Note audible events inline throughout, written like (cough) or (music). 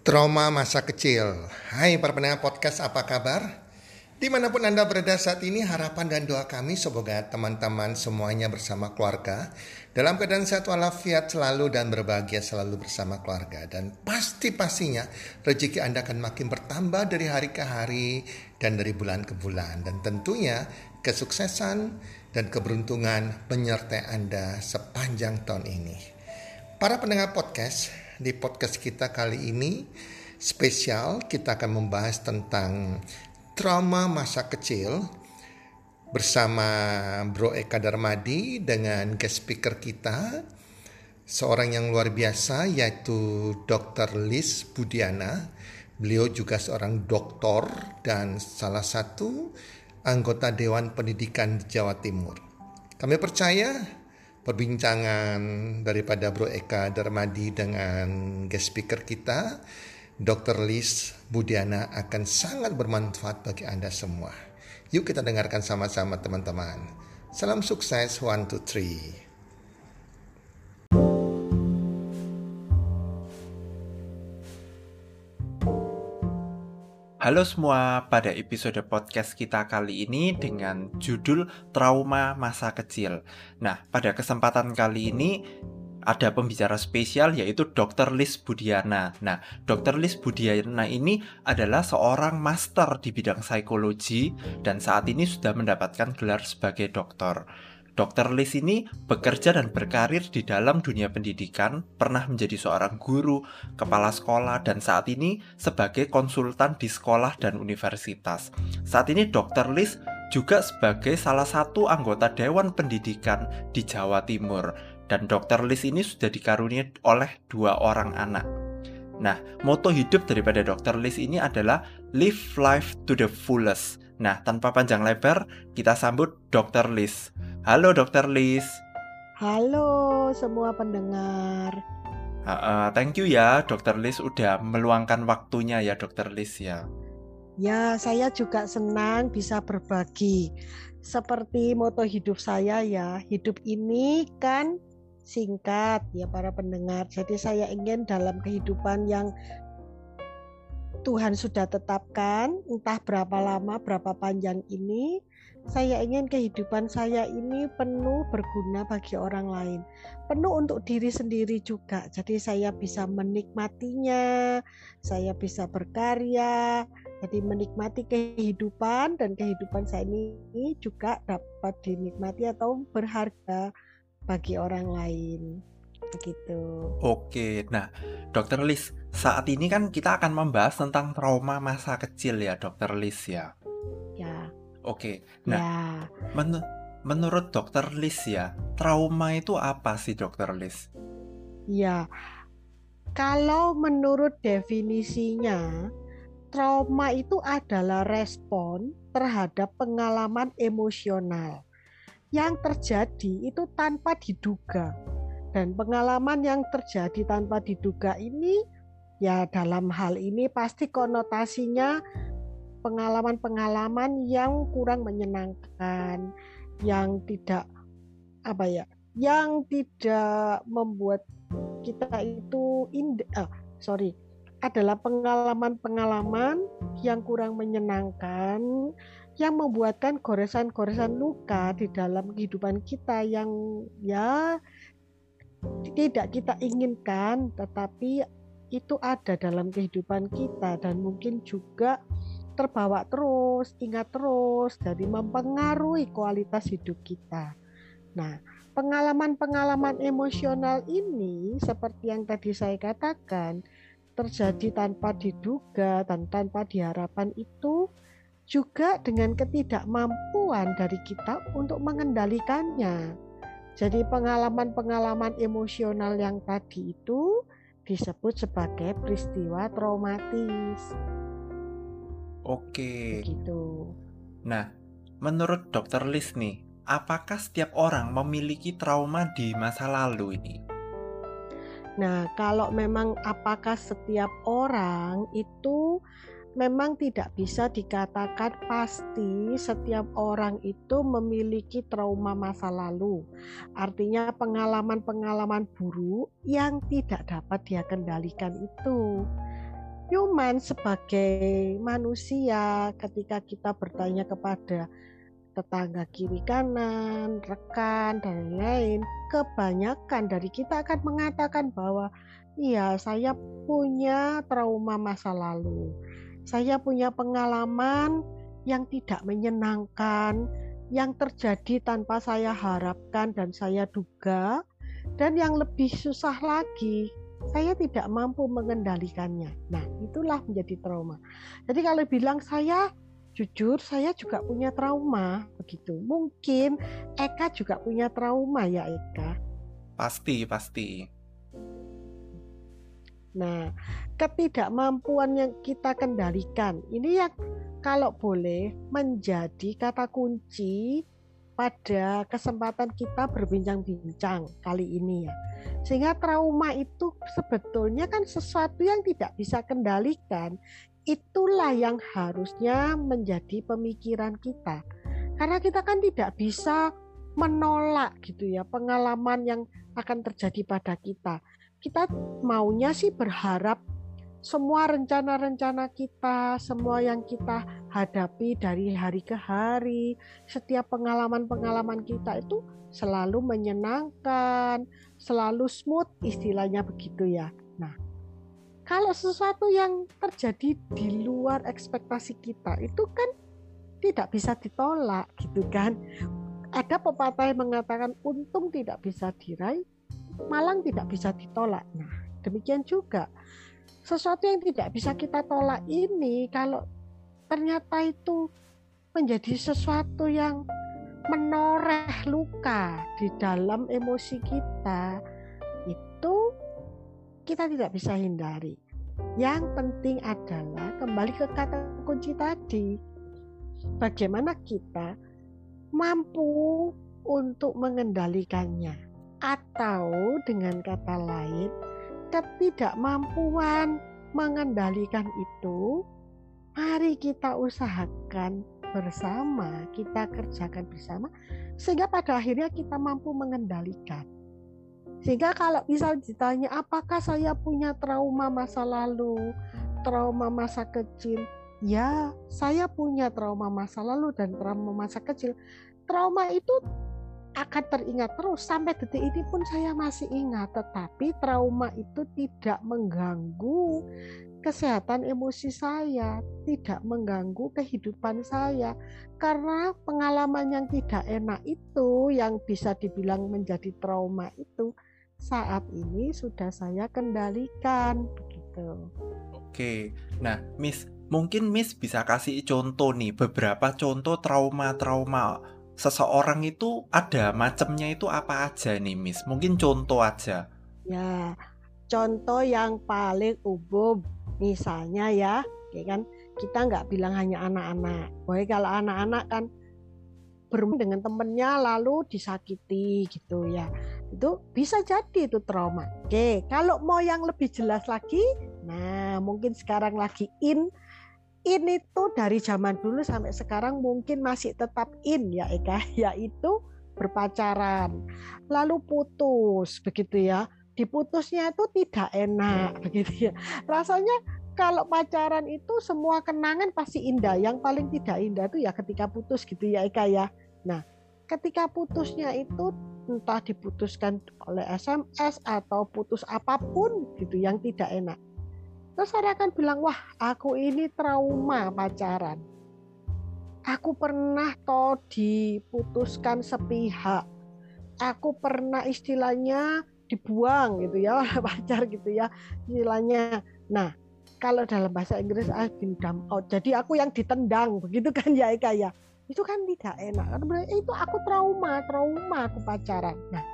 Trauma masa kecil. Hai para pendengar podcast, apa kabar? Di mana pun Anda berada saat ini, harapan dan doa kami semoga teman-teman semuanya bersama keluarga dalam keadaan sehat walafiat selalu dan berbahagia selalu bersama keluarga. Dan pasti-pastinya rezeki Anda akan makin bertambah dari hari ke hari dan dari bulan ke bulan. Dan tentunya kesuksesan dan keberuntungan menyertai Anda sepanjang tahun ini. Para pendengar podcast, di podcast kita kali ini spesial kita akan membahas tentang trauma masa kecil bersama Bro Eka Darmadi dengan guest speaker kita seorang yang luar biasa yaitu Dr. Liz Budiana. Beliau juga seorang doktor dan salah satu anggota Dewan Pendidikan Jawa Timur. Kami percaya perbincangan daripada Bro Eka Darmadi dengan guest speaker kita, Dr. Liz Budiana akan sangat bermanfaat bagi Anda semua. Yuk kita dengarkan sama-sama teman-teman. Salam sukses, one, two, three. Halo semua, pada episode podcast kita kali ini dengan judul Trauma Masa Kecil. Nah, pada kesempatan kali ini ada pembicara spesial yaitu Dr. Liz Budiana. Nah, Dr. Liz Budiana ini adalah seorang master di bidang psikologi dan saat ini sudah mendapatkan gelar sebagai dokter. Dr. Liz ini bekerja dan berkarir di dalam dunia pendidikan, pernah menjadi seorang guru, kepala sekolah, dan saat ini sebagai konsultan di sekolah dan universitas. Saat ini Dr. Liz juga sebagai salah satu anggota Dewan Pendidikan di Jawa Timur. Dan Dr. Liz ini sudah dikaruniai oleh dua orang anak. Nah, moto hidup daripada Dr. Liz ini adalah live life to the fullest. Nah, tanpa panjang lebar, kita sambut Dr. Liz. Halo Dokter Liz. Halo semua pendengar. Uh, uh, thank you ya Dokter Liz udah meluangkan waktunya ya Dokter Liz ya. Ya, saya juga senang bisa berbagi. Seperti moto hidup saya ya, hidup ini kan singkat ya para pendengar. Jadi saya ingin dalam kehidupan yang Tuhan sudah tetapkan, entah berapa lama, berapa panjang ini, saya ingin kehidupan saya ini penuh berguna bagi orang lain, penuh untuk diri sendiri juga. Jadi saya bisa menikmatinya, saya bisa berkarya, jadi menikmati kehidupan dan kehidupan saya ini juga dapat dinikmati atau berharga bagi orang lain. Begitu. Oke, nah Dokter Lis, saat ini kan kita akan membahas tentang trauma masa kecil ya Dokter Lis ya. Ya. Oke. Nah, ya. men menurut Dokter Lis ya, trauma itu apa sih Dokter Lis? Ya. Kalau menurut definisinya, trauma itu adalah respon terhadap pengalaman emosional yang terjadi itu tanpa diduga. Dan pengalaman yang terjadi tanpa diduga ini ya dalam hal ini pasti konotasinya pengalaman-pengalaman yang kurang menyenangkan, yang tidak apa ya, yang tidak membuat kita itu indah, ah, sorry, adalah pengalaman-pengalaman yang kurang menyenangkan, yang membuatkan goresan-goresan luka di dalam kehidupan kita yang ya tidak kita inginkan, tetapi itu ada dalam kehidupan kita dan mungkin juga terbawa terus, ingat terus, jadi mempengaruhi kualitas hidup kita. Nah, pengalaman-pengalaman emosional ini seperti yang tadi saya katakan terjadi tanpa diduga dan tanpa diharapkan itu juga dengan ketidakmampuan dari kita untuk mengendalikannya. Jadi pengalaman-pengalaman emosional yang tadi itu disebut sebagai peristiwa traumatis. Oke. Gitu. Nah, menurut dokter Liz nih, apakah setiap orang memiliki trauma di masa lalu ini? Nah, kalau memang apakah setiap orang itu memang tidak bisa dikatakan pasti setiap orang itu memiliki trauma masa lalu. Artinya pengalaman-pengalaman buruk yang tidak dapat dia kendalikan itu. Cuman sebagai manusia ketika kita bertanya kepada tetangga kiri kanan, rekan dan lain-lain, kebanyakan dari kita akan mengatakan bahwa iya saya punya trauma masa lalu. Saya punya pengalaman yang tidak menyenangkan yang terjadi tanpa saya harapkan dan saya duga dan yang lebih susah lagi saya tidak mampu mengendalikannya. Nah, itulah menjadi trauma. Jadi kalau bilang saya jujur saya juga punya trauma begitu. Mungkin Eka juga punya trauma ya Eka. Pasti, pasti. Nah, ketidakmampuan yang kita kendalikan ini yang kalau boleh menjadi kata kunci pada kesempatan kita berbincang-bincang kali ini ya. Sehingga trauma itu sebetulnya kan sesuatu yang tidak bisa kendalikan. Itulah yang harusnya menjadi pemikiran kita. Karena kita kan tidak bisa menolak gitu ya pengalaman yang akan terjadi pada kita. Kita maunya sih berharap semua rencana-rencana kita, semua yang kita hadapi dari hari ke hari, setiap pengalaman-pengalaman kita itu selalu menyenangkan, selalu smooth istilahnya begitu ya. Nah, kalau sesuatu yang terjadi di luar ekspektasi kita itu kan tidak bisa ditolak gitu kan. Ada pepatah yang mengatakan untung tidak bisa diraih, malang tidak bisa ditolak. Nah, demikian juga sesuatu yang tidak bisa kita tolak ini kalau ternyata itu menjadi sesuatu yang menoreh luka di dalam emosi kita itu kita tidak bisa hindari. Yang penting adalah kembali ke kata kunci tadi. Bagaimana kita mampu untuk mengendalikannya atau dengan kata lain ketidakmampuan mengendalikan itu, mari kita usahakan bersama, kita kerjakan bersama, sehingga pada akhirnya kita mampu mengendalikan. Sehingga kalau misal ditanya apakah saya punya trauma masa lalu, trauma masa kecil, ya saya punya trauma masa lalu dan trauma masa kecil. Trauma itu akan teringat terus sampai detik ini pun saya masih ingat tetapi trauma itu tidak mengganggu kesehatan emosi saya tidak mengganggu kehidupan saya karena pengalaman yang tidak enak itu yang bisa dibilang menjadi trauma itu saat ini sudah saya kendalikan begitu. Oke. Nah, Miss, mungkin Miss bisa kasih contoh nih beberapa contoh trauma-trauma seseorang itu ada macamnya itu apa aja nih Miss? Mungkin contoh aja. Ya, contoh yang paling umum misalnya ya, ya kan kita nggak bilang hanya anak-anak. Boleh kalau anak-anak kan bermain dengan temennya lalu disakiti gitu ya. Itu bisa jadi itu trauma. Oke, kalau mau yang lebih jelas lagi, nah mungkin sekarang lagi in ini tuh dari zaman dulu sampai sekarang mungkin masih tetap in ya Eka (laughs) yaitu berpacaran. Lalu putus begitu ya. Diputusnya itu tidak enak (laughs) begitu ya. Rasanya kalau pacaran itu semua kenangan pasti indah. Yang paling tidak indah itu ya ketika putus gitu ya Eka ya. Nah ketika putusnya itu entah diputuskan oleh SMS atau putus apa pun gitu yang tidak enak Terus saya akan bilang, wah aku ini trauma pacaran. Aku pernah toh diputuskan sepihak. Aku pernah istilahnya dibuang gitu ya oleh (laughs) pacar gitu ya istilahnya. Nah kalau dalam bahasa Inggris I've been dumped out. Jadi aku yang ditendang begitu (laughs) kan ya Eka ya. Itu kan tidak enak. Karena itu aku trauma, trauma aku pacaran. Nah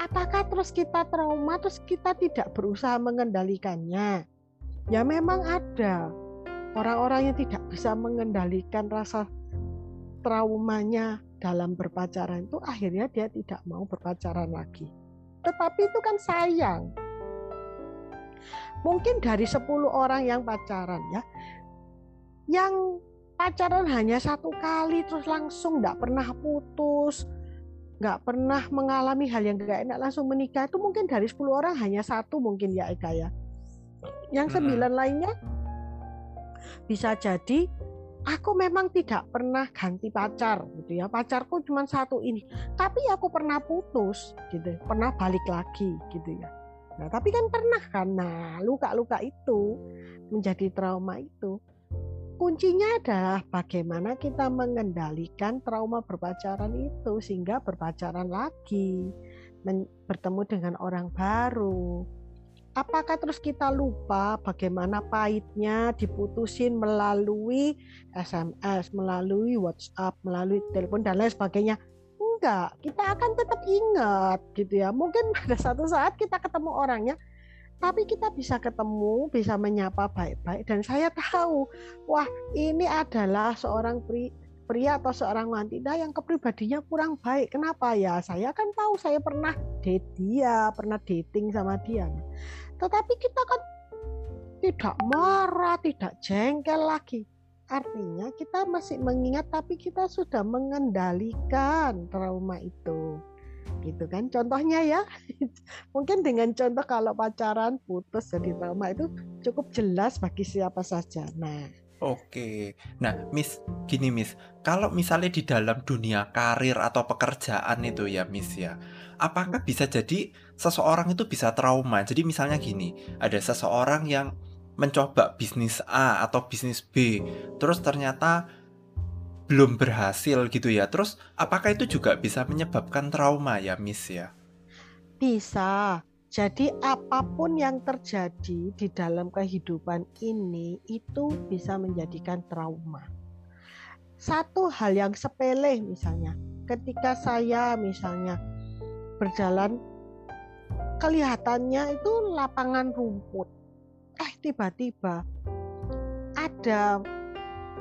apakah terus kita trauma terus kita tidak berusaha mengendalikannya? Ya memang ada. Orang-orang yang tidak bisa mengendalikan rasa traumanya dalam berpacaran itu akhirnya dia tidak mau berpacaran lagi. Tetapi itu kan sayang. Mungkin dari 10 orang yang pacaran ya yang pacaran hanya satu kali terus langsung tidak pernah putus nggak pernah mengalami hal yang nggak enak langsung menikah itu mungkin dari 10 orang hanya satu mungkin ya Eka ya. Yang sembilan lainnya bisa jadi aku memang tidak pernah ganti pacar gitu ya. Pacarku cuma satu ini. Tapi aku pernah putus gitu pernah balik lagi gitu ya. Nah tapi kan pernah kan. Nah luka-luka itu menjadi trauma itu kuncinya adalah bagaimana kita mengendalikan trauma berpacaran itu sehingga berpacaran lagi bertemu dengan orang baru apakah terus kita lupa bagaimana pahitnya diputusin melalui SMS, melalui WhatsApp, melalui telepon dan lain sebagainya? Enggak, kita akan tetap ingat gitu ya. Mungkin pada satu saat kita ketemu orangnya, tapi kita bisa ketemu, bisa menyapa baik-baik dan saya tahu, wah ini adalah seorang pri, pria atau seorang wanita yang kepribadinya kurang baik. Kenapa ya? Saya kan tahu saya pernah date dia, pernah dating sama dia. Tetapi kita kan tidak marah, tidak jengkel lagi. Artinya kita masih mengingat tapi kita sudah mengendalikan trauma itu. Gitu kan contohnya ya. (laughs) Mungkin dengan contoh kalau pacaran putus jadi trauma itu cukup jelas bagi siapa saja. Nah, Oke, nah Miss, gini Miss, kalau misalnya di dalam dunia karir atau pekerjaan itu ya Miss ya, apakah bisa jadi seseorang itu bisa trauma? Jadi misalnya gini, ada seseorang yang mencoba bisnis A atau bisnis B, terus ternyata belum berhasil gitu ya. Terus apakah itu juga bisa menyebabkan trauma ya Miss ya? Bisa. Jadi apa pun yang terjadi di dalam kehidupan ini itu bisa menjadikan trauma. Satu hal yang sepele misalnya, ketika saya misalnya berjalan kelihatannya itu lapangan rumput. Eh tiba-tiba ada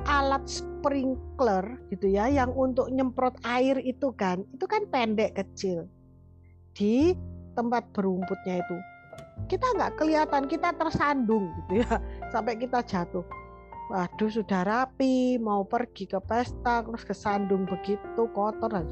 alat sprinkler gitu ya yang untuk nyemprot air itu kan, itu kan pendek kecil. Di tempat berumputnya itu. Kita nggak kelihatan kita tersandung gitu ya (laughs) sampai kita jatuh. Waduh sudah rapi mau pergi ke pesta terus kesandung begitu kotor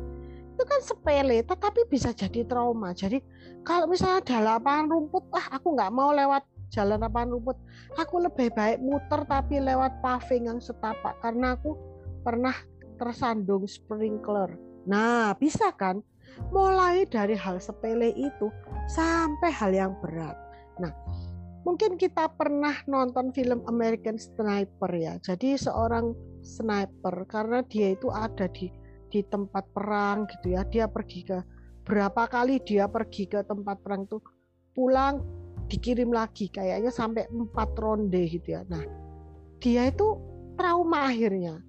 itu kan sepele tetapi bisa jadi trauma. Jadi kalau misalnya ada lapangan rumput wah aku nggak mau lewat jalan lapangan rumput aku lebih baik muter tapi lewat paving yang setapak karena aku pernah tersandung sprinkler nah bisa kan mulai dari hal sepele itu sampai hal yang berat. Nah, mungkin kita pernah nonton film American Sniper ya. Jadi seorang sniper karena dia itu ada di di tempat perang gitu ya. Dia pergi ke berapa kali dia pergi ke tempat perang itu pulang dikirim lagi kayaknya sampai empat ronde gitu ya. Nah, dia itu trauma akhirnya.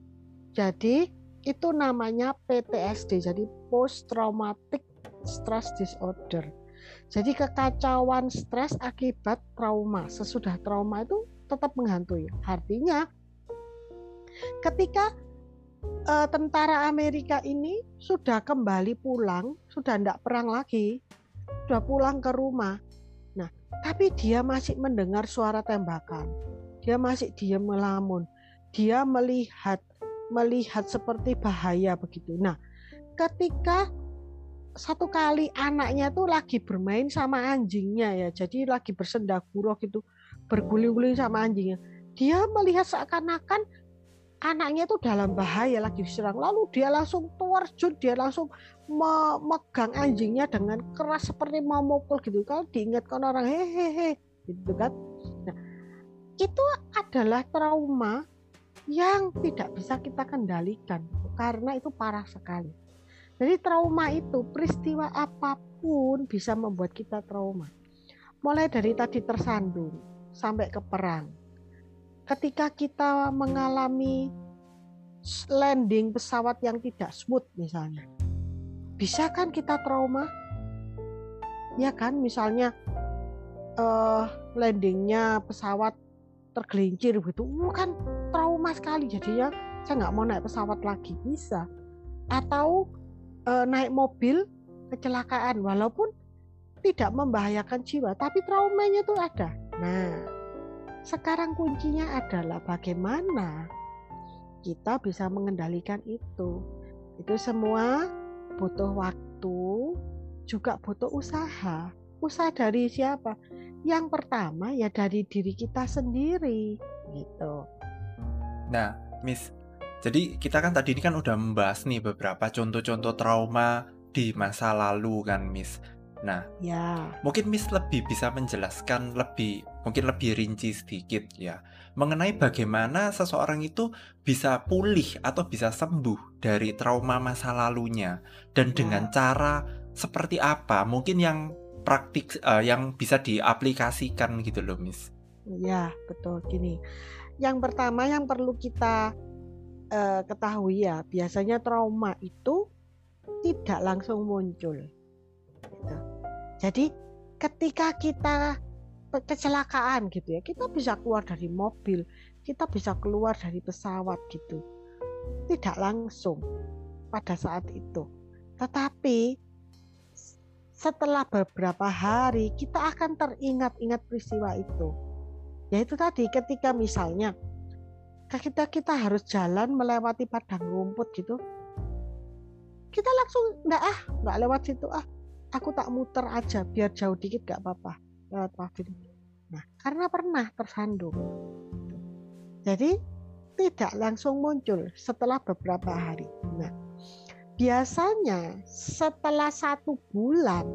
Jadi itu namanya PTSD jadi post traumatic stress disorder jadi kekacauan stres akibat trauma sesudah trauma itu tetap menghantui artinya ketika uh, tentara Amerika ini sudah kembali pulang sudah tidak perang lagi sudah pulang ke rumah tapi dia masih mendengar suara tembakan dia masih diam melamun dia melihat melihat seperti bahaya begitu. Nah, ketika satu kali anaknya tuh lagi bermain sama anjingnya ya, jadi lagi bersendagurau gitu, berguling-guling sama anjingnya. Dia melihat seakan-akan anaknya tuh dalam bahaya lagi diserang. Lalu dia langsung terjun, dia langsung memegang anjingnya dengan keras seperti mau mukul gitu. Kalau diingatkan orang hehehe gitu kan. Nah, itu adalah trauma yang tidak bisa kita kendalikan karena itu parah sekali. Jadi trauma itu peristiwa apa pun bisa membuat kita trauma. Mulai dari tadi tersandung sampai ke perang. Ketika kita mengalami landing pesawat yang tidak smooth misalnya. Bisa kan kita trauma? Ya kan misalnya uh, landingnya pesawat tergelincir begitu, uh, kan trauma sekali jadinya saya nggak mau naik pesawat lagi bisa atau e, naik mobil kecelakaan walaupun tidak membahayakan jiwa tapi traumanya itu ada nah sekarang kuncinya adalah bagaimana kita bisa mengendalikan itu itu semua butuh waktu juga butuh usaha usaha dari siapa Yang pertama ya dari diri kita sendiri gitu. Nah, Miss, jadi kita kan tadi ini kan udah membahas nih beberapa contoh-contoh trauma di masa lalu kan, Miss. Nah, Ya, mungkin Miss lebih bisa menjelaskan lebih mungkin lebih rinci sedikit ya mengenai bagaimana seseorang itu bisa pulih atau bisa sembuh dari trauma masa lalunya dan Ya. dengan cara seperti apa mungkin yang praktik eh, yang bisa diaplikasikan gitu loh, Miss. ya betul gini. Yang pertama yang perlu kita eh, ketahui ya, biasanya trauma itu tidak langsung muncul. Gitu. Jadi ketika kita kecelakaan gitu ya, kita bisa keluar dari mobil, kita bisa keluar dari pesawat gitu. Tidak langsung pada saat itu. Tetapi setelah beberapa hari kita akan teringat-ingat peristiwa itu. Yaitu tadi ketika misalnya kita kita harus jalan melewati padang rumput gitu. Kita langsung enggak ah, enggak lewat situ ah. Aku tak muter aja biar jauh dikit gak apa-apa lewat paving. Nah, karena pernah tersandung. Jadi tidak langsung muncul setelah beberapa hari. Nah, biasanya setelah satu bulan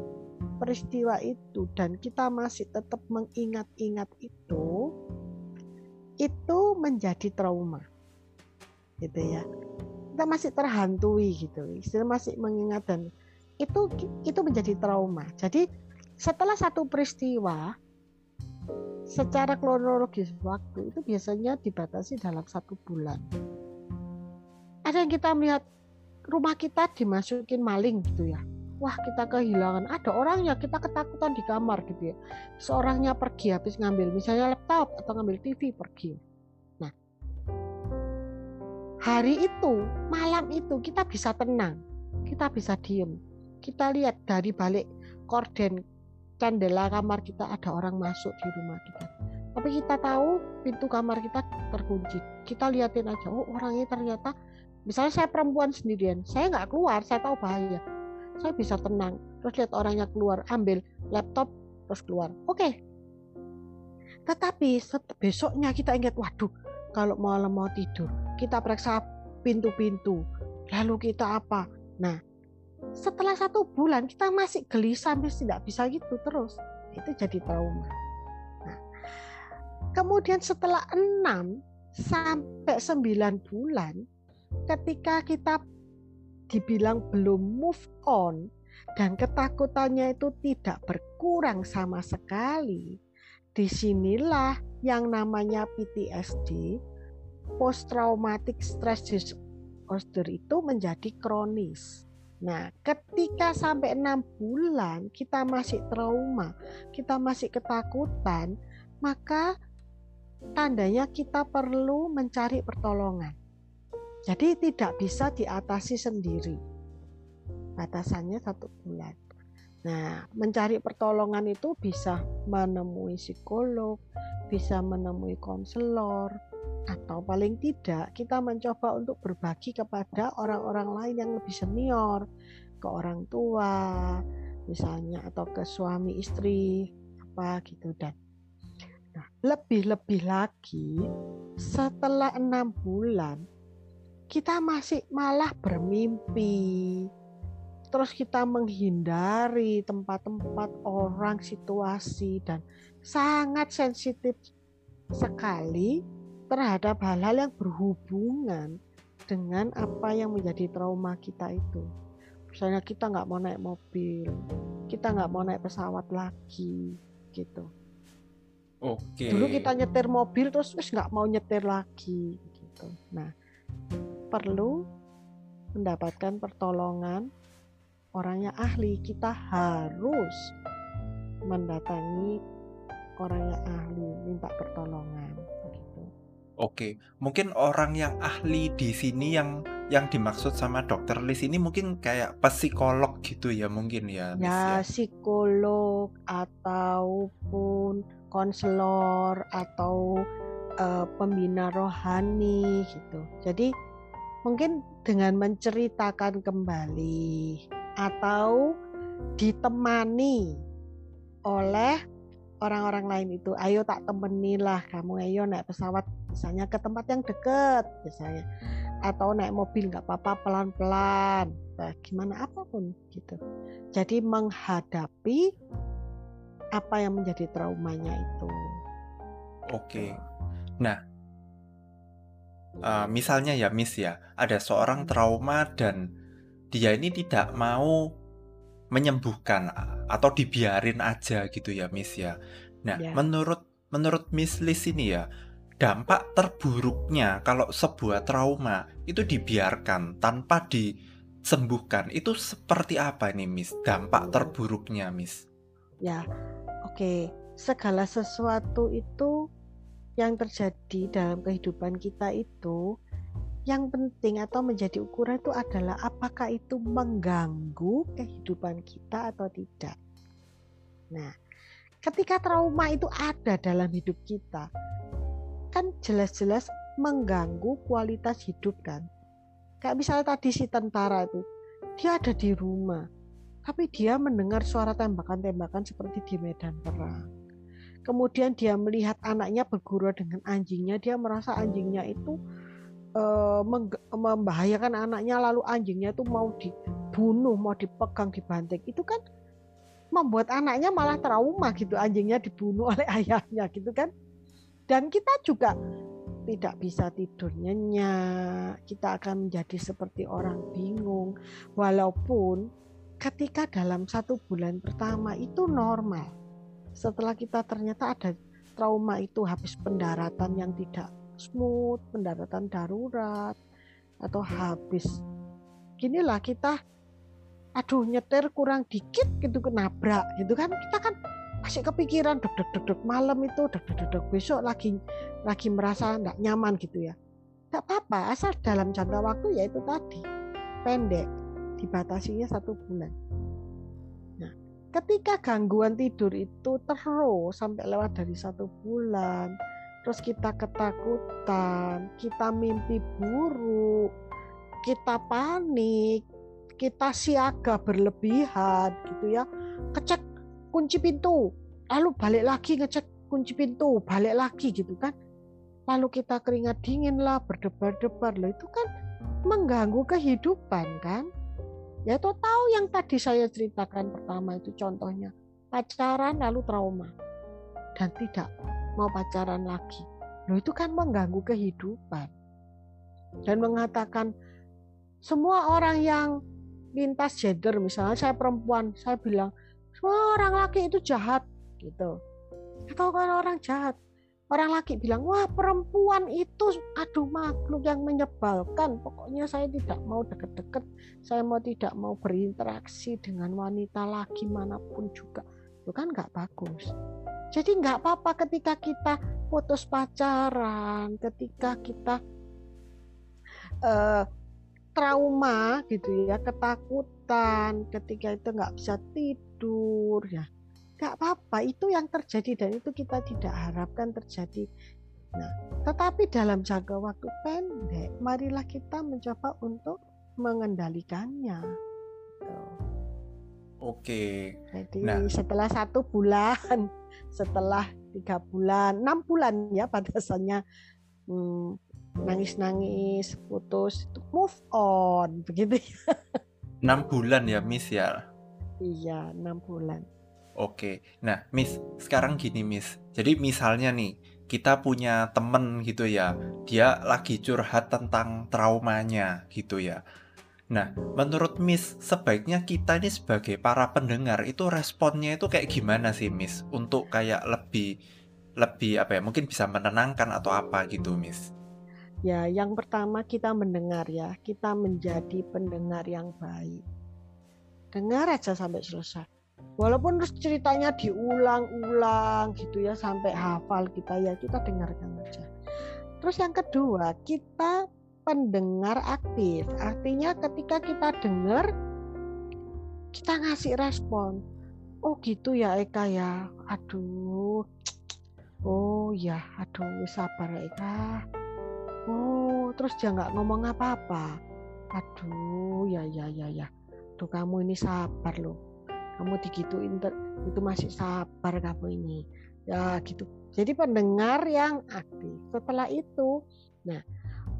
peristiwa itu dan kita masih tetap mengingat-ingat itu, itu menjadi trauma, gitu ya. Kita masih terhantui gitu, masih mengingat dan itu itu menjadi trauma. Jadi setelah satu peristiwa secara kronologis waktu itu biasanya dibatasi dalam satu bulan. Ada yang kita melihat rumah kita dimasukin maling gitu ya. Wah kita kehilangan. Ada orangnya kita ketakutan di kamar gitu ya. Seorangnya pergi habis ngambil misalnya laptop atau ngambil TV pergi. Nah hari itu malam itu kita bisa tenang, kita bisa diem. Kita lihat dari balik korden candela kamar kita ada orang masuk di rumah kita. Tapi kita tahu pintu kamar kita terkunci. Kita liatin aja, oh orangnya ternyata, misalnya saya perempuan sendirian, saya nggak keluar, saya tahu bahaya. Saya bisa tenang. Terus lihat orangnya keluar, ambil laptop, terus keluar. Oke. Tetapi set- besoknya kita ingat, waduh, kalau malam mau tidur, kita periksa pintu-pintu. Lalu kita apa? Nah, setelah satu bulan kita masih gelisah, masih tidak bisa gitu terus. Itu jadi trauma. Nah, kemudian setelah 6 sampai 9 bulan, ketika kita dibilang belum move on dan ketakutannya itu tidak berkurang sama sekali, di sinilah yang namanya PTSD, post traumatic stress disorder itu menjadi kronis. Nah, ketika sampai enam bulan kita masih trauma, kita masih ketakutan, maka tandanya kita perlu mencari pertolongan. Jadi tidak bisa diatasi sendiri. Batasannya satu bulan. Nah, mencari pertolongan itu bisa menemui psikolog, bisa menemui konselor, atau paling tidak kita mencoba untuk berbagi kepada orang-orang lain yang lebih senior, ke orang tua, misalnya atau ke suami istri apa gitu dan nah, lebih-lebih lagi setelah enam bulan kita masih malah bermimpi. Terus kita menghindari tempat-tempat orang situasi dan sangat sensitif sekali terhadap hal-hal yang berhubungan dengan apa yang menjadi trauma kita itu. Misalnya kita nggak mau naik mobil, kita nggak mau naik pesawat lagi, gitu. Oke. Dulu kita nyetir mobil terus wis nggak mau nyetir lagi, gitu. Nah, perlu mendapatkan pertolongan orang yang ahli. Kita harus mendatangi orang yang ahli, minta pertolongan. Oke, mungkin orang yang ahli di sini yang yang dimaksud sama dokter Lis ini mungkin kayak psikolog gitu ya mungkin ya, Miss ya. ya psikolog ataupun konselor atau eh, pembina rohani gitu. Jadi mungkin dengan menceritakan kembali atau ditemani oleh orang-orang lain itu ayo tak temenin lah kamu ayo naik pesawat misalnya ke tempat yang deket misalnya. Atau naik mobil nggak apa-apa pelan-pelan. Nah, gimana apa pun gitu. Jadi menghadapi apa yang menjadi traumanya itu. Oke. Nah uh, misalnya ya Miss ya. Ada seorang hmm. trauma dan dia ini tidak mau menyembuhkan atau dibiarin aja gitu ya Miss ya. Nah, yeah. menurut menurut Miss Liz ini ya, dampak terburuknya kalau sebuah trauma itu dibiarkan tanpa disembuhkan itu seperti apa nih Miss? Dampak terburuknya Miss? Ya, oke. Okay. Segala sesuatu itu yang terjadi dalam kehidupan kita itu yang penting atau menjadi ukuran itu adalah apakah itu mengganggu kehidupan kita atau tidak. Nah, ketika trauma itu ada dalam hidup kita, kan jelas-jelas mengganggu kualitas hidup kan. Kayak misalnya tadi si tentara itu, dia ada di rumah, tapi dia mendengar suara tembakan-tembakan seperti di medan perang. Kemudian dia melihat anaknya bergurau dengan anjingnya, dia merasa anjingnya itu uh, membahayakan anaknya lalu anjingnya itu mau dibunuh mau dipegang dibanting itu kan membuat anaknya malah trauma gitu anjingnya dibunuh (laughs) oleh ayahnya gitu kan dan kita juga tidak bisa tidur nyenyak kita akan menjadi seperti orang bingung walaupun ketika dalam satu bulan pertama itu normal setelah kita ternyata ada trauma itu habis pendaratan yang tidak smooth, pendaratan darurat, atau habis. Ginilah kita, aduh nyetir kurang dikit gitu kenabrak gitu kan kita kan masih kepikiran deg deg deg deg malam itu deg deg deg besok lagi lagi merasa tidak nyaman gitu ya. Tidak apa-apa asal dalam jangka waktu ya itu tadi. Pendek dibatasinya satu bulan. Nah ketika gangguan tidur itu terus sampai lewat dari satu bulan terus kita ketakutan, kita mimpi buruk, kita panik, kita siaga berlebihan gitu ya. Kecek kunci pintu, lalu balik lagi ngecek kunci pintu, balik lagi gitu kan. Lalu kita keringat dingin lah, berdebar-debar loh itu kan mengganggu kehidupan kan. Ya tahu yang tadi saya ceritakan pertama itu contohnya pacaran lalu trauma dan tidak mau pacaran lagi. Loh itu kan mengganggu kehidupan. Dan mengatakan semua orang yang lintas gender, misalnya saya perempuan, saya bilang semua orang laki itu jahat gitu. Atau kalau orang jahat, orang laki bilang wah perempuan itu aduh makhluk yang menyebalkan. Pokoknya saya tidak mau deket-deket saya mau tidak mau berinteraksi dengan wanita lagi mana pun juga. Itu kan nggak bagus. Jadi nggak apa-apa ketika kita putus pacaran, ketika kita uh, trauma gitu ya, ketakutan, ketika itu nggak bisa tidur ya, nggak apa-apa. Itu yang terjadi dan itu kita tidak harapkan terjadi. Nah, tetapi dalam jangka waktu pendek, marilah kita mencoba untuk mengendalikannya. Gitu. Oke. Jadi nah. setelah satu bulan (laughs) setelah tiga bulan, enam bulan ya batasannya hmm, nangis-nangis, putus, move on, begitu ya. Enam bulan ya, Miss ya? Iya, enam bulan. Oke, nah Miss, sekarang gini Miss, jadi misalnya nih, kita punya temen gitu ya, dia lagi curhat tentang traumanya gitu ya. Nah, menurut Miss, sebaiknya kita ini sebagai para pendengar itu responnya itu kayak gimana sih Miss? Untuk kayak lebih lebih apa ya? Mungkin bisa menenangkan atau apa gitu Miss? Ya, yang pertama kita mendengar ya. Kita menjadi pendengar yang baik. Dengar aja sampai selesai. Walaupun terus ceritanya diulang-ulang gitu ya sampai hafal kita ya, kita dengarkan aja. Terus yang kedua, kita pendengar aktif. Artinya ketika kita dengar, kita ngasih respon. Oh gitu ya Eka ya. Aduh. Oh ya, aduh sabar Eka. Oh, terus dia nggak ngomong apa-apa. Aduh, ya ya ya ya. Tuh kamu ini sabar loh. Kamu digituin itu masih sabar kamu ini. Ya gitu. Jadi pendengar yang aktif. Setelah itu, nah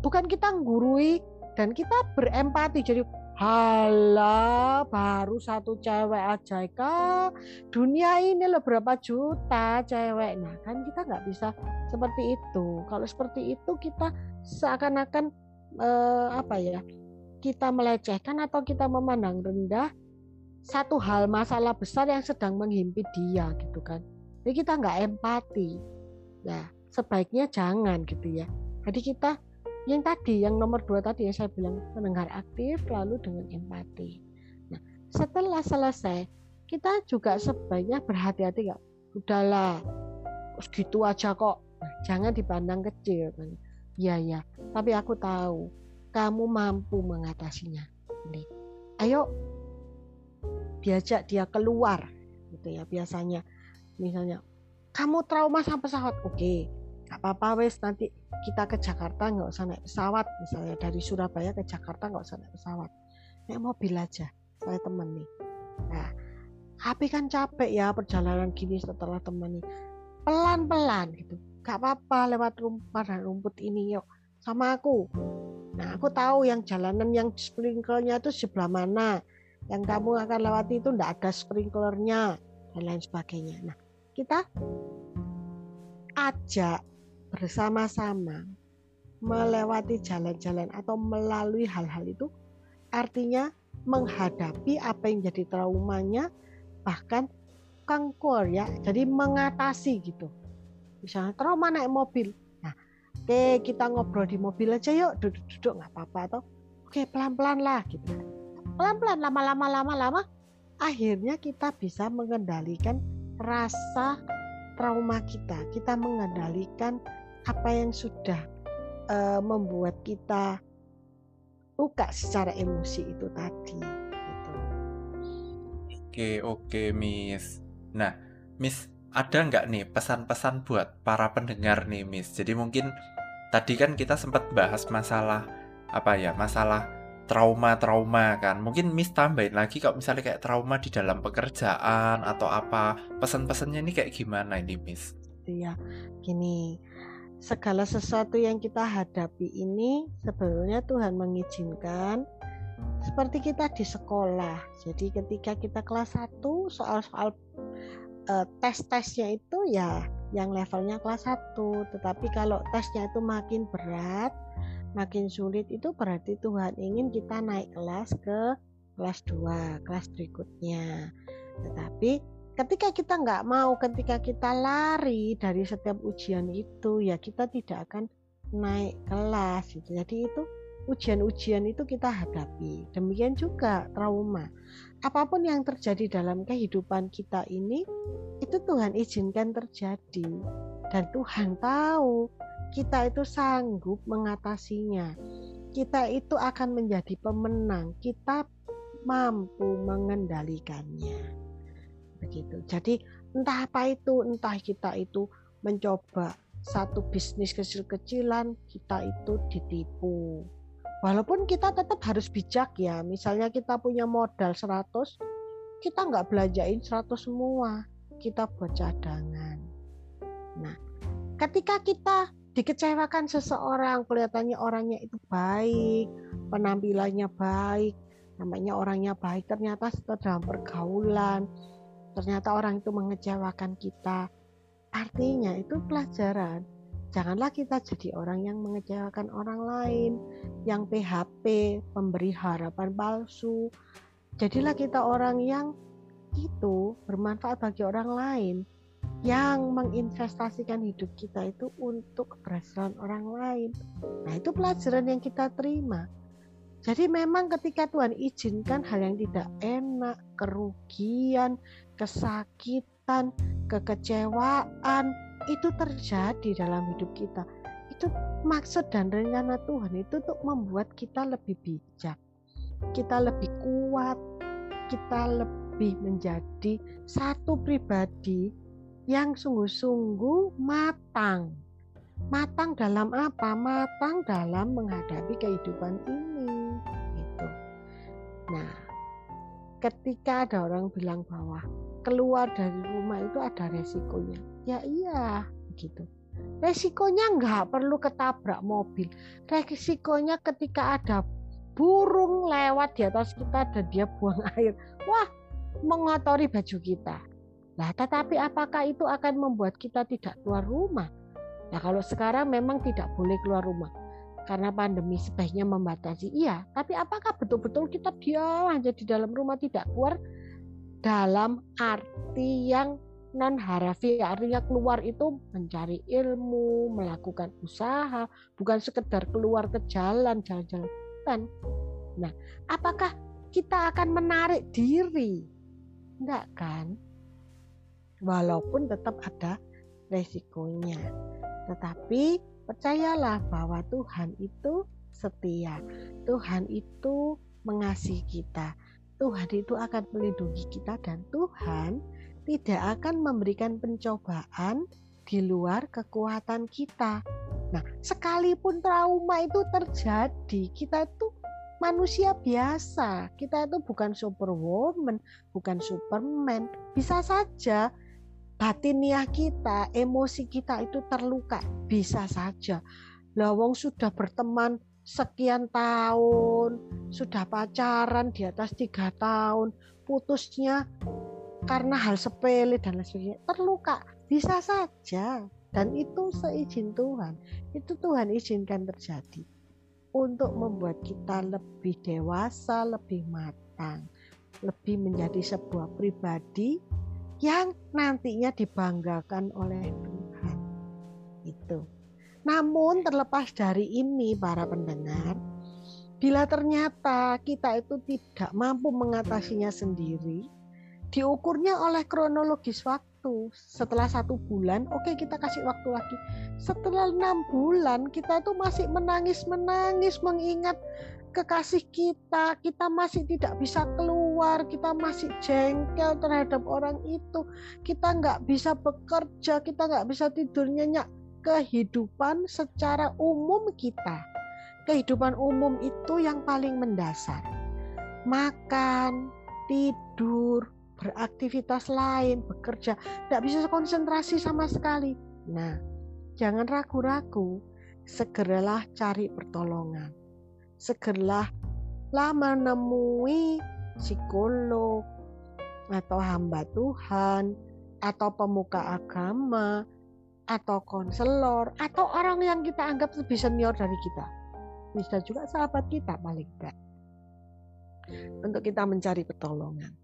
bukan kita gurui dan kita berempati. Jadi Halah, baru satu cewek aja kak. Dunia ini loh berapa juta cewek. Nah kan kita nggak bisa seperti itu. Kalau seperti itu kita seakan-akan eh, apa ya? Kita melecehkan atau kita memandang rendah satu hal masalah besar yang sedang menghimpit dia gitu kan. Jadi kita nggak empati. Ya sebaiknya jangan gitu ya. Jadi kita yang tadi yang nomor dua tadi yang saya bilang mendengar aktif lalu dengan empati nah setelah selesai kita juga sebaiknya berhati-hati nggak udahlah gitu aja kok nah, jangan dipandang kecil kan iya ya tapi aku tahu kamu mampu mengatasinya. Ini ayo. Diajak dia keluar gitu ya biasanya. Misalnya kamu trauma sama pesawat. Oke apa-apa wes nanti kita ke Jakarta nggak usah naik pesawat misalnya. Dari Surabaya ke Jakarta nggak usah naik pesawat. Naik mobil aja saya temen nih. Nah tapi kan capek ya perjalanan gini setelah temen nih. Pelan-pelan gitu. Nggak apa-apa lewat rumput dan rumput ini yuk sama aku nah aku tahu yang jalanan yang sprinklernya itu sebelah mana. Yang kamu akan lewati itu nggak ada sprinklernya dan lain sebagainya. Nah kita ajak bersama-sama melewati jalan-jalan atau melalui hal-hal itu artinya menghadapi apa yang jadi traumanya bahkan kangkur ya. Jadi mengatasi gitu. Misalnya trauma naik mobil oke kita ngobrol di mobil aja yuk duduk-duduk nggak apa-apa atau oke pelan-pelan lah gitu pelan-pelan lama-lama lama-lama akhirnya kita bisa mengendalikan rasa trauma kita kita mengendalikan apa yang sudah uh, membuat kita luka secara emosi itu tadi gitu. Oke oke Miss. Nah Miss ada nggak nih pesan-pesan buat para pendengar nih Miss? Jadi mungkin tadi kan kita sempat bahas masalah apa ya masalah trauma-trauma kan. Mungkin Miss tambahin lagi kalau misalnya kayak trauma di dalam pekerjaan atau apa. Pesan-pesannya ini kayak gimana ini Miss? Iya, gini segala sesuatu yang kita hadapi ini sebenarnya Tuhan mengizinkan seperti kita di sekolah. Jadi ketika kita kelas 1 soal-soal uh, tes-tesnya itu ya yang levelnya kelas 1, tetapi kalau tesnya itu makin berat, makin sulit itu berarti Tuhan ingin kita naik kelas ke kelas 2, kelas berikutnya. Tetapi ketika kita nggak mau, ketika kita lari dari setiap ujian itu, ya kita tidak akan naik kelas. Gitu. Jadi itu ujian-ujian itu kita hadapi. Demikian juga trauma. Apa pun yang terjadi dalam kehidupan kita ini, itu Tuhan izinkan terjadi. Dan Tuhan tahu kita itu sanggup mengatasinya. Kita itu akan menjadi pemenang. Kita mampu mengendalikannya begitu. Jadi entah apa itu, entah kita itu mencoba satu bisnis kecil-kecilan, kita itu ditipu. Walaupun kita tetap harus bijak ya, misalnya kita punya modal 100, kita nggak belanjain 100 semua, kita buat cadangan. Nah, ketika kita dikecewakan seseorang, kelihatannya orangnya itu baik, penampilannya baik, namanya orangnya baik, ternyata setelah dalam pergaulan, ternyata orang itu mengecewakan kita. Artinya itu pelajaran. Janganlah kita jadi orang yang mengecewakan orang lain, yang PHP, pemberi harapan palsu. Jadilah kita orang yang itu bermanfaat bagi orang lain, yang menginvestasikan hidup kita itu untuk keberhasilan orang lain. Nah, itu pelajaran yang kita terima. Jadi memang ketika Tuhan izinkan hal yang tidak enak, kerugian, kesakitan, kekecewaan itu terjadi dalam hidup kita. Itu maksud dan rencana Tuhan itu untuk membuat kita lebih bijak. Kita lebih kuat, kita lebih menjadi satu pribadi yang sungguh-sungguh matang. Matang dalam apa? Matang dalam menghadapi kehidupan ini. Gitu. Nah, ketika ada orang bilang bahwa keluar dari rumah itu ada resikonya. Ya iya, gitu. Resikonya nggak perlu ketabrak mobil. Resikonya ketika ada burung lewat di atas kita dan dia buang (laughs) air. Wah, mengotori baju kita. Nah, tetapi apakah itu akan membuat kita tidak keluar rumah? Ya kalau sekarang memang tidak boleh keluar rumah karena pandemi sebaiknya membatasi. Iya, tapi apakah betul-betul kita diam aja di dalam rumah tidak keluar dalam arti yang non harafi artinya keluar itu mencari ilmu, melakukan usaha, bukan sekedar keluar ke jalan, jalan-jalan. Nah, apakah kita akan menarik diri? Enggak kan? Walaupun tetap ada resikonya. Tetapi percayalah bahwa Tuhan itu setia. Tuhan itu mengasihi kita. Tuhan itu akan melindungi kita dan Tuhan tidak akan memberikan pencobaan di luar kekuatan kita. Nah, sekalipun trauma itu terjadi, kita itu manusia biasa. Kita itu bukan superwoman, bukan superman. Bisa saja batiniah kita, emosi kita itu terluka. Bisa saja. Lawong sudah berteman sekian tahun, sudah pacaran di atas tiga tahun, putusnya karena hal sepele dan lain sebagainya terluka bisa saja. Dan itu seizin Tuhan. Itu Tuhan izinkan terjadi untuk membuat kita lebih dewasa lebih matang lebih menjadi sebuah pribadi yang nantinya dibanggakan oleh Tuhan. Itu. Namun terlepas dari ini para pendengar bila ternyata kita itu tidak mampu mengatasinya sendiri diukurnya oleh kronologis waktu. Setelah satu bulan oke okay, kita kasih waktu lagi. Setelah enam bulan kita itu masih menangis menangis mengingat kekasih kita. Kita masih tidak bisa keluar kita masih jengkel terhadap orang itu. Kita nggak bisa bekerja kita nggak bisa tidur nyenyak. Kehidupan secara umum kita. Kehidupan umum itu yang paling mendasar. Makan tidur beraktivitas lain, bekerja, tidak bisa konsentrasi sama sekali. Nah, jangan ragu-ragu, segeralah cari pertolongan. Segeralah lah menemui psikolog atau hamba Tuhan atau pemuka agama atau konselor atau orang yang kita anggap lebih senior dari kita. Bisa juga sahabat kita paling tidak. Untuk kita mencari pertolongan.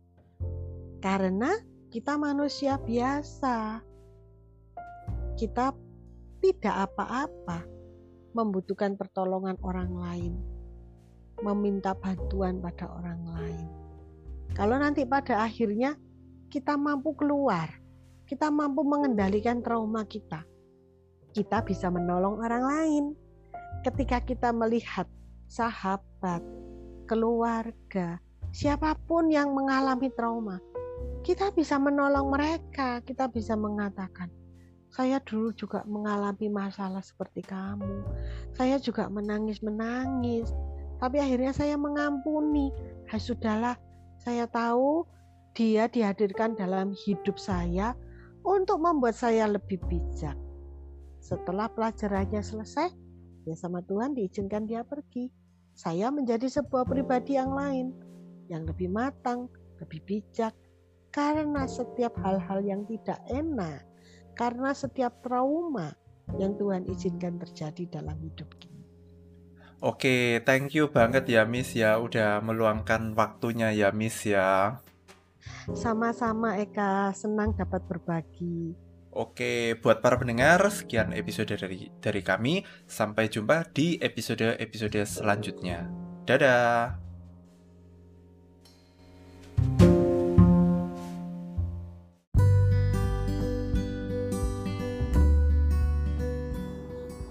Karena kita manusia biasa. Kita tidak apa-apa membutuhkan pertolongan orang lain, meminta bantuan pada orang lain. Kalau nanti pada akhirnya kita mampu keluar, kita mampu mengendalikan trauma kita, kita bisa menolong orang lain. Ketika kita melihat sahabat, keluarga, siapa pun yang mengalami trauma, kita bisa menolong mereka, kita bisa mengatakan, saya dulu juga mengalami masalah seperti kamu. Saya juga menangis-menangis, tapi akhirnya saya mengampuni. Hai sudahlah, saya tahu dia dihadirkan dalam hidup saya untuk membuat saya lebih bijak. Setelah pelajarannya selesai, ya sama Tuhan diizinkan dia pergi. Saya menjadi sebuah pribadi yang lain, yang lebih matang, lebih bijak, karena setiap hal-hal yang tidak enak, karena setiap trauma yang Tuhan izinkan terjadi dalam hidup kita. Oke, thank you banget ya Miss ya udah meluangkan waktunya ya Miss ya. Sama-sama Eka, senang dapat berbagi. Oke, buat para pendengar, sekian episode dari dari kami. Sampai jumpa di episode-episode selanjutnya. Dadah.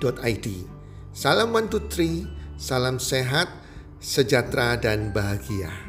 healthcommunity.id. Salam one two three, salam sehat, sejahtera dan bahagia.